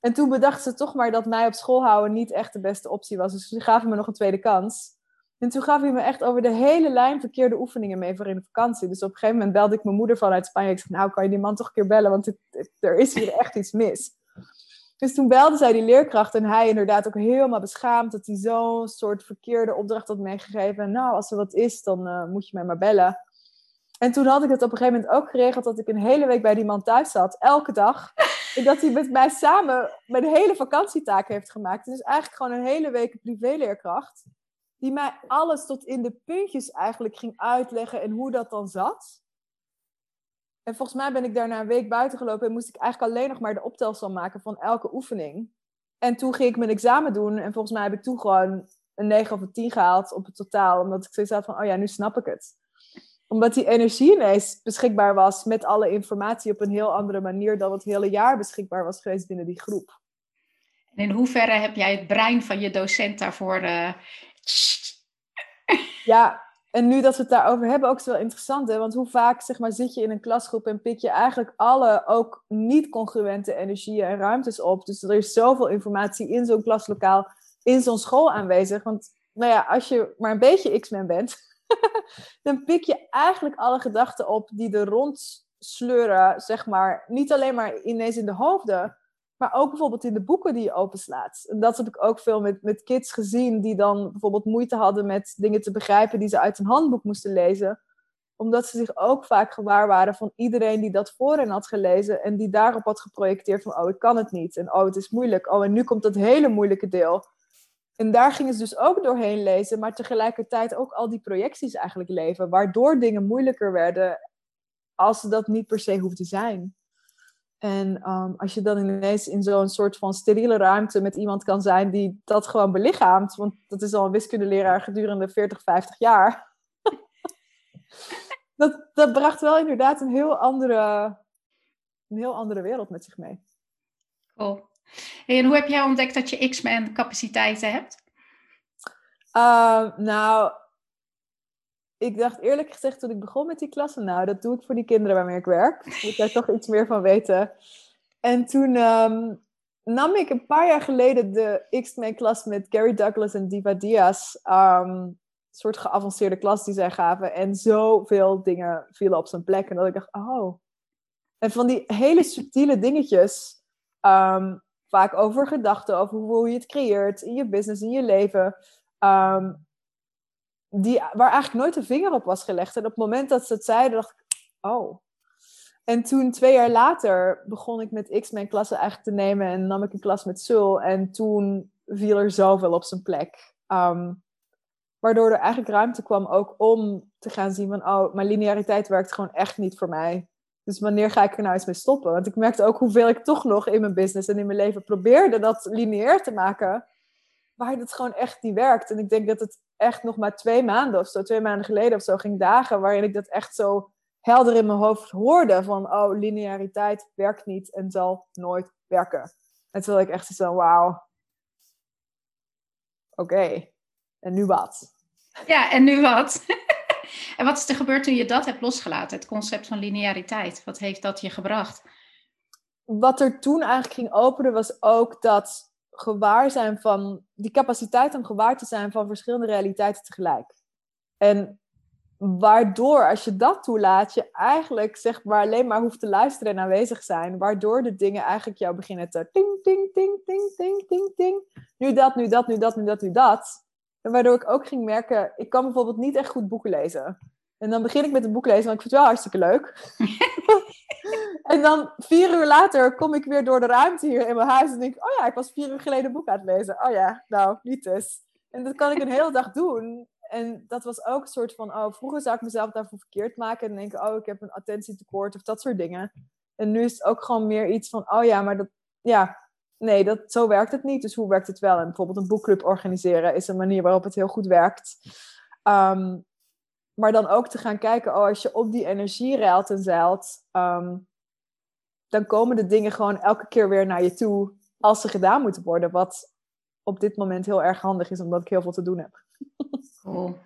En toen bedacht ze toch maar dat mij op school houden niet echt de beste optie was. Dus ze gaven me nog een tweede kans. En toen gaf hij me echt over de hele lijn verkeerde oefeningen mee voor in de vakantie. Dus op een gegeven moment belde ik mijn moeder vanuit Spanje. Ik zei, nou kan je die man toch een keer bellen, want er is hier echt iets mis. Dus toen belde zij die leerkracht en hij inderdaad ook helemaal beschaamd dat hij zo'n soort verkeerde opdracht had meegegeven. En nou, als er wat is, dan uh, moet je mij maar bellen. En toen had ik het op een gegeven moment ook geregeld dat ik een hele week bij die man thuis zat, elke dag. En dat hij met mij samen mijn hele vakantietaak heeft gemaakt. Dus eigenlijk gewoon een hele week privéleerkracht. Die mij alles tot in de puntjes eigenlijk ging uitleggen en hoe dat dan zat. En volgens mij ben ik daarna een week buiten gelopen en moest ik eigenlijk alleen nog maar de optelsom maken van elke oefening. En toen ging ik mijn examen doen en volgens mij heb ik toen gewoon een 9 of een 10 gehaald op het totaal. Omdat ik zoiets had van, oh ja, nu snap ik het. Omdat die energie ineens beschikbaar was met alle informatie op een heel andere manier dan het hele jaar beschikbaar was geweest binnen die groep. En in hoeverre heb jij het brein van je docent daarvoor uh... Ja, en nu dat we het daarover hebben, ook is wel interessant. Hè? Want hoe vaak zeg maar, zit je in een klasgroep en pik je eigenlijk alle ook niet-congruente energieën en ruimtes op. Dus er is zoveel informatie in zo'n klaslokaal, in zo'n school aanwezig. Want nou ja, als je maar een beetje X-Men bent, dan pik je eigenlijk alle gedachten op die er rond sleuren, zeg maar. Niet alleen maar ineens in de hoofden, maar ook bijvoorbeeld in de boeken die je openslaat. En dat heb ik ook veel met, met kids gezien die dan bijvoorbeeld moeite hadden met dingen te begrijpen die ze uit een handboek moesten lezen. Omdat ze zich ook vaak gewaar waren van iedereen die dat voor hen had gelezen en die daarop had geprojecteerd van oh ik kan het niet en oh het is moeilijk. Oh en nu komt dat hele moeilijke deel. En daar gingen ze dus ook doorheen lezen, maar tegelijkertijd ook al die projecties eigenlijk leven, waardoor dingen moeilijker werden als ze dat niet per se hoefden zijn. En ehm, als je dan ineens in zo'n soort van steriele ruimte met iemand kan zijn die dat gewoon belichaamt, want dat is al een wiskundeleraar gedurende 40, 50 jaar. dat, dat bracht wel inderdaad een heel andere, een heel andere wereld met zich mee. Cool. En hoe heb jij ontdekt dat je X-Men capaciteiten hebt? Uh, nou, ik dacht eerlijk gezegd toen ik begon met die klassen, nou, dat doe ik voor die kinderen waarmee ik werk. Moet daar toch iets meer van weten. En toen ehm, nam ik een paar jaar geleden de X-Men klas met Gary Douglas en Diva Diaz. Um, een soort geavanceerde klas die zij gaven. En zoveel dingen vielen op zijn plek. En dat ik dacht, oh. En van die hele subtiele dingetjes, um, vaak over gedachten, over hoe je het creëert in je business, in je leven die, waar eigenlijk nooit een vinger op was gelegd. En op het moment dat ze het zeiden, dacht ik, oh. En toen, twee jaar later, begon ik met X-Men klassen eigenlijk te nemen en nam ik een klas met Sul. En toen viel er zoveel op zijn plek. Um, waardoor er eigenlijk ruimte kwam ook om te gaan zien van, oh, mijn lineariteit werkt gewoon echt niet voor mij. Dus wanneer ga ik er nou eens mee stoppen? Want ik merkte ook hoeveel ik toch nog in mijn business en in mijn leven probeerde dat lineair te maken. Waar het gewoon echt niet werkt. En ik denk dat het echt nog maar twee maanden of zo, twee maanden geleden of zo, ging dagen waarin ik dat echt zo helder in mijn hoofd hoorde van, oh, lineariteit werkt niet en zal nooit werken. En toen ik echt zo, wauw, oké, en nu wat? Ja, en nu wat? en wat is er gebeurd toen je dat hebt losgelaten, het concept van lineariteit? Wat heeft dat je gebracht? Wat er toen eigenlijk ging openen was ook dat gewaar zijn van die capaciteit om gewaar te zijn van verschillende realiteiten tegelijk. En waardoor, als je dat toelaat, je eigenlijk zeg maar alleen maar hoeft te luisteren en aanwezig zijn. Waardoor de dingen eigenlijk jou beginnen te ting, ting, ting, ting, ting, ting, ting. Nu dat, nu dat, nu dat, nu dat, nu dat. En waardoor ik ook ging merken, ik kan bijvoorbeeld niet echt goed boeken lezen. En dan begin ik met een boek lezen, want ik vind het wel hartstikke leuk. en dan vier uur later kom ik weer door de ruimte hier in mijn huis en denk oh ja, ik was vier uur geleden een boek aan het lezen. Oh ja, nou, niet dus. En dat kan ik een hele dag doen. En dat was ook een soort van, oh, vroeger zou ik mezelf daarvoor verkeerd maken en denken, oh, ik heb een attentietekort of dat soort dingen. En nu is het ook gewoon meer iets van, oh ja, maar dat, ja, nee, dat, zo werkt het niet. Dus hoe werkt het wel? En bijvoorbeeld een boekclub organiseren is een manier waarop het heel goed werkt. Um, maar dan ook te gaan kijken, oh, als je op die energie ruilt en zeilt, ehm, dan komen de dingen gewoon elke keer weer naar je toe als ze gedaan moeten worden. Wat op dit moment heel erg handig is, omdat ik heel veel te doen heb. Cool.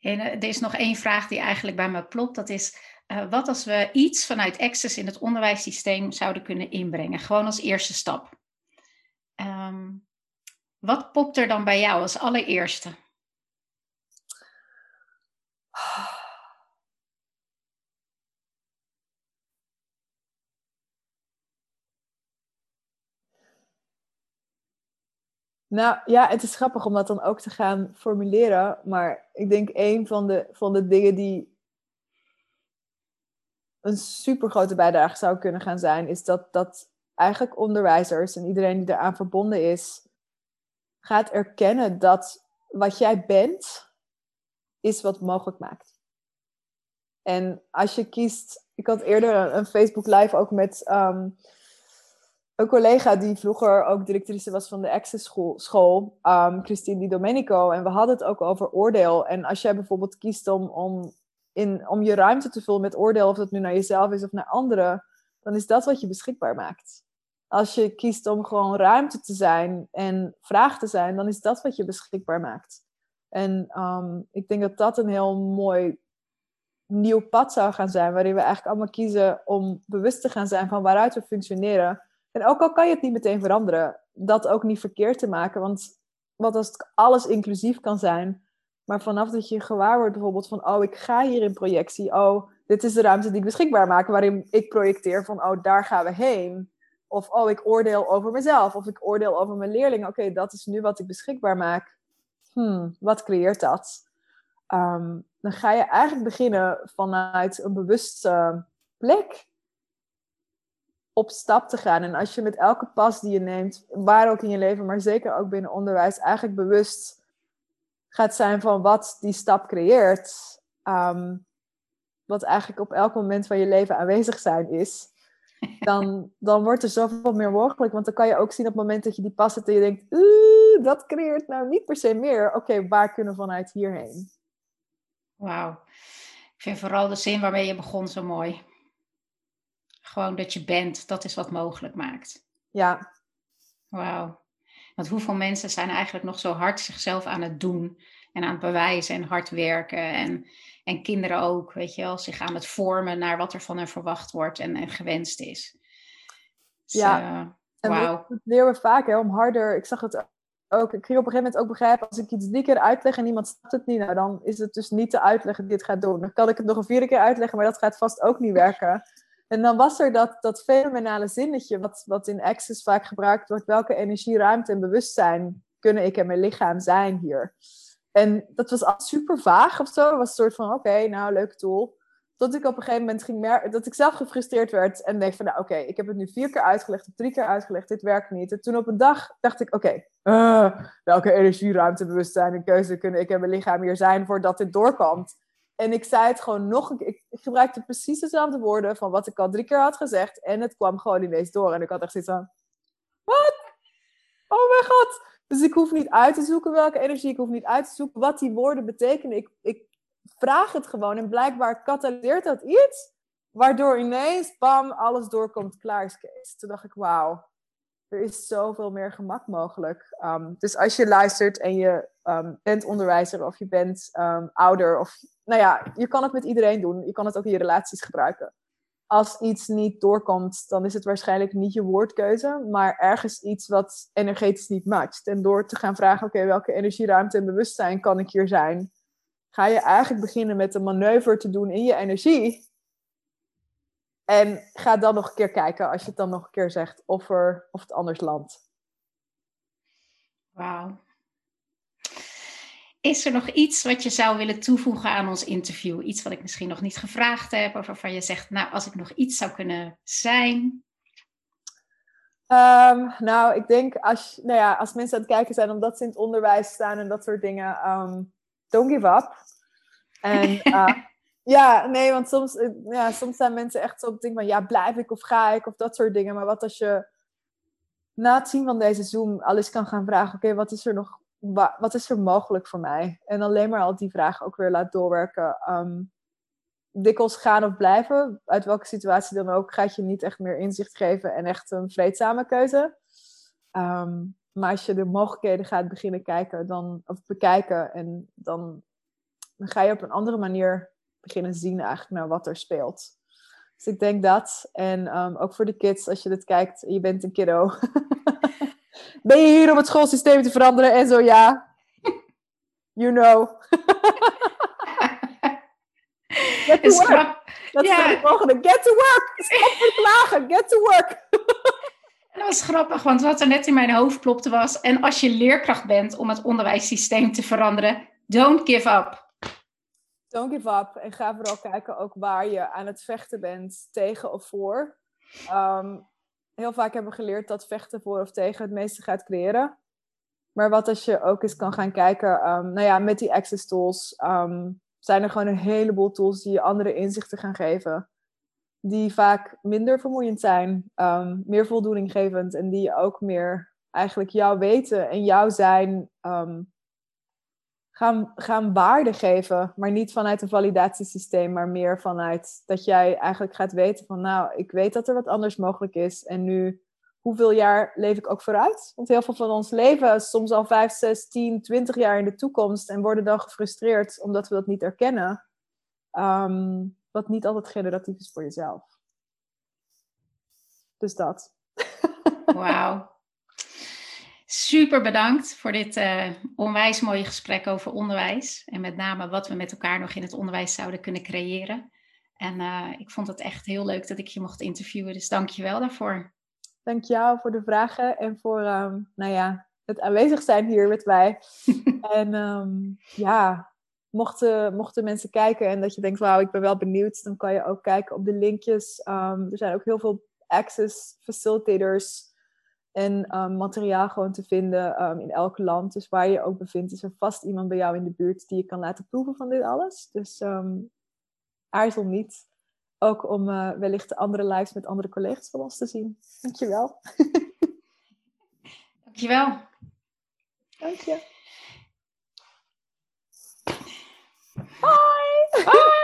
En eh, er is nog één vraag die eigenlijk bij me klopt. Dat is, uh, wat als we iets vanuit Access in het onderwijssysteem zouden kunnen inbrengen? Gewoon als eerste stap. Um, wat popt er dan bij jou als allereerste? Nou ja, het is grappig om dat dan ook te gaan formuleren. Maar ik denk een van de, van de dingen die een super grote bijdrage zou kunnen gaan zijn, is dat, dat eigenlijk onderwijzers en iedereen die eraan verbonden is, gaat erkennen dat wat jij bent, is wat mogelijk maakt. En als je kiest, ik had eerder een Facebook live ook met ehm, een collega die vroeger ook directrice was van de Access School, school um, Christine Di Domenico. En we hadden het ook over oordeel. En als jij bijvoorbeeld kiest om, om, in, om je ruimte te vullen met oordeel, of dat nu naar jezelf is of naar anderen, dan is dat wat je beschikbaar maakt. Als je kiest om gewoon ruimte te zijn en vraag te zijn, dan is dat wat je beschikbaar maakt. En ehm, ik denk dat dat een heel mooi nieuw pad zou gaan zijn, waarin we eigenlijk allemaal kiezen om bewust te gaan zijn van waaruit we functioneren. En ook al kan je het niet meteen veranderen, dat ook niet verkeerd te maken. Want wat als het alles inclusief kan zijn, maar vanaf dat je gewaar wordt bijvoorbeeld van, oh, ik ga hier in projectie, oh, dit is de ruimte die ik beschikbaar maak, waarin ik projecteer van, oh, daar gaan we heen. Of, oh, ik oordeel over mezelf, of ik oordeel over mijn leerling. Oké, dat is nu wat ik beschikbaar maak. Hmm, wat creëert dat? Ehm, dan ga je eigenlijk beginnen vanuit een bewuste plek op stap te gaan. En als je met elke pas die je neemt, waar ook in je leven, maar zeker ook binnen onderwijs, eigenlijk bewust gaat zijn van wat die stap creëert. Ehm, wat eigenlijk op elk moment van je leven aanwezig zijn is. Dan, dan wordt er zoveel meer mogelijk. Want dan kan je ook zien op het moment dat je die pas zet en je denkt, dat creëert nou niet per se meer. Oké, waar kunnen we vanuit hierheen? Wauw. Ik vind vooral de zin waarmee je begon zo mooi. Gewoon dat je bent, dat is wat mogelijk maakt. Ja. Wauw. Want hoeveel mensen zijn eigenlijk nog zo hard zichzelf aan het doen en aan het bewijzen en hard werken. En, en kinderen ook, weet je wel, zich aan het vormen naar wat er van hen verwacht wordt en, en gewenst is. Dus, ja, uh, wow. dat leren we vaak hè, om harder. Ik zag het ook, ik ging op een gegeven moment ook begrijpen, als ik iets drie keer uitleg en iemand snapt het niet, nou, dan is het dus niet te uitleggen die het gaat doen. Dan kan ik het nog een vierde keer uitleggen, maar dat gaat vast ook niet werken. En dan was er dat, dat fenomenale zinnetje, wat, wat in Access vaak gebruikt wordt, welke energie, ruimte en bewustzijn kunnen ik en mijn lichaam zijn hier? En dat was al super vaag of zo. Was een soort van, oké, nou, leuke tool. Tot ik op een gegeven moment ging merken dat ik zelf gefrustreerd werd. En denk van, nou oké, ik heb het nu vier keer uitgelegd drie keer uitgelegd. Dit werkt niet. En toen op een dag dacht ik, oké, eh, welke energie, ruimte, bewustzijn en keuze kunnen ik en mijn lichaam hier zijn voordat dit doorkomt. En ik zei het gewoon nog een keer. Ik, ik gebruikte precies dezelfde woorden van wat ik al drie keer had gezegd. En het kwam gewoon ineens door. En ik had echt zoiets van, wat? Oh mijn god. Dus ik hoef niet uit te zoeken welke energie. Ik hoef niet uit te zoeken wat die woorden betekenen. Ik, ik vraag het gewoon. En blijkbaar katalyseert dat iets. Waardoor ineens, bam, alles doorkomt. Klaar. Toen dacht ik, wauw. Er is zoveel meer gemak mogelijk. Um, dus als je luistert en je um, bent onderwijzer of je bent um, ouder. Of, nou ja, je kan het met iedereen doen. Je kan het ook in je relaties gebruiken. Als iets niet doorkomt, dan is het waarschijnlijk niet je woordkeuze. Maar ergens iets wat energetisch niet matcht. En door te gaan vragen, oké, welke energie, ruimte en bewustzijn kan ik hier zijn? ga je eigenlijk beginnen met een manoeuvre te doen in je energie. En ga dan nog een keer kijken als je het dan nog een keer zegt of, er, of het anders landt. Wauw. Is er nog iets wat je zou willen toevoegen aan ons interview? Iets wat ik misschien nog niet gevraagd heb, of waarvan je zegt, nou, als ik nog iets zou kunnen zijn? Ehm, nou, ik denk als, nou ja, als mensen aan het kijken zijn omdat ze in het onderwijs staan en dat soort dingen, um, don't give up. En uh, ja, nee, want soms, eh, ja, soms zijn mensen echt zo op het ding van, ja, blijf ik of ga ik of dat soort dingen. Maar wat als je na het zien van deze Zoom alles kan gaan vragen, oké, wat is er nog, wat is er mogelijk voor mij? En alleen maar al die vragen ook weer laat doorwerken. Um, dikwijls gaan of blijven, uit welke situatie dan ook, gaat je niet echt meer inzicht geven en echt een vreedzame keuze. Ehm, maar als je de mogelijkheden gaat beginnen kijken, dan, of bekijken, en dan, dan ga je op een andere manier beginnen zien eigenlijk naar wat er speelt. Dus ik denk dat. En ehm, ook voor de kids, als je dit kijkt, je bent een kiddo. ben je hier om het schoolsysteem te veranderen? En zo ja. You know. Get to work. Dat ja. is volgende. Get to work. Stop met klagen. Get to work. Dat was grappig, want wat er net in mijn hoofd plopte was... en als je leerkracht bent om het onderwijssysteem te veranderen... don't give up. Don't give up. En ga vooral kijken ook waar je aan het vechten bent, tegen of voor. Ehm, heel vaak hebben geleerd dat vechten voor of tegen het meeste gaat creëren. Maar wat als je ook eens kan gaan kijken, um, nou ja, met die access tools... Ehm, zijn er gewoon een heleboel tools die je andere inzichten gaan geven. Die vaak minder vermoeiend zijn, um, meer voldoeninggevend en die je ook meer eigenlijk jouw weten en jouw zijn gaan, gaan waarde geven. Maar niet vanuit een validatiesysteem, maar meer vanuit dat jij eigenlijk gaat weten van nou, ik weet dat er wat anders mogelijk is en nu hoeveel jaar leef ik ook vooruit? Want heel veel van ons leven soms al 5, 6, 10, 20 jaar in de toekomst en worden dan gefrustreerd omdat we dat niet erkennen. Um, wat niet altijd generatief is voor jezelf. Dus dat. Wauw. Super bedankt voor dit uh, onwijs mooie gesprek over onderwijs. En met name wat we met elkaar nog in het onderwijs zouden kunnen creëren. En uh, ik vond het echt heel leuk dat ik je mocht interviewen. Dus dank je wel daarvoor. Dank jou voor de vragen en voor um, nou ja, het aanwezig zijn hier met mij. en um, ja, mochten, mochten mensen kijken en dat je denkt, wauw, ik ben wel benieuwd, dan kan je ook kijken op de linkjes. Um, er zijn ook heel veel access facilitators en materiaal gewoon te vinden in elk land. Dus waar je ook bevindt, is er vast iemand bij jou in de buurt die je kan laten proeven van dit alles. Dus aarzel niet. Ook om uh, wellicht de andere lives met andere collega's van ons te zien. Dankjewel. Dankjewel. Dank je. Bye. Bye.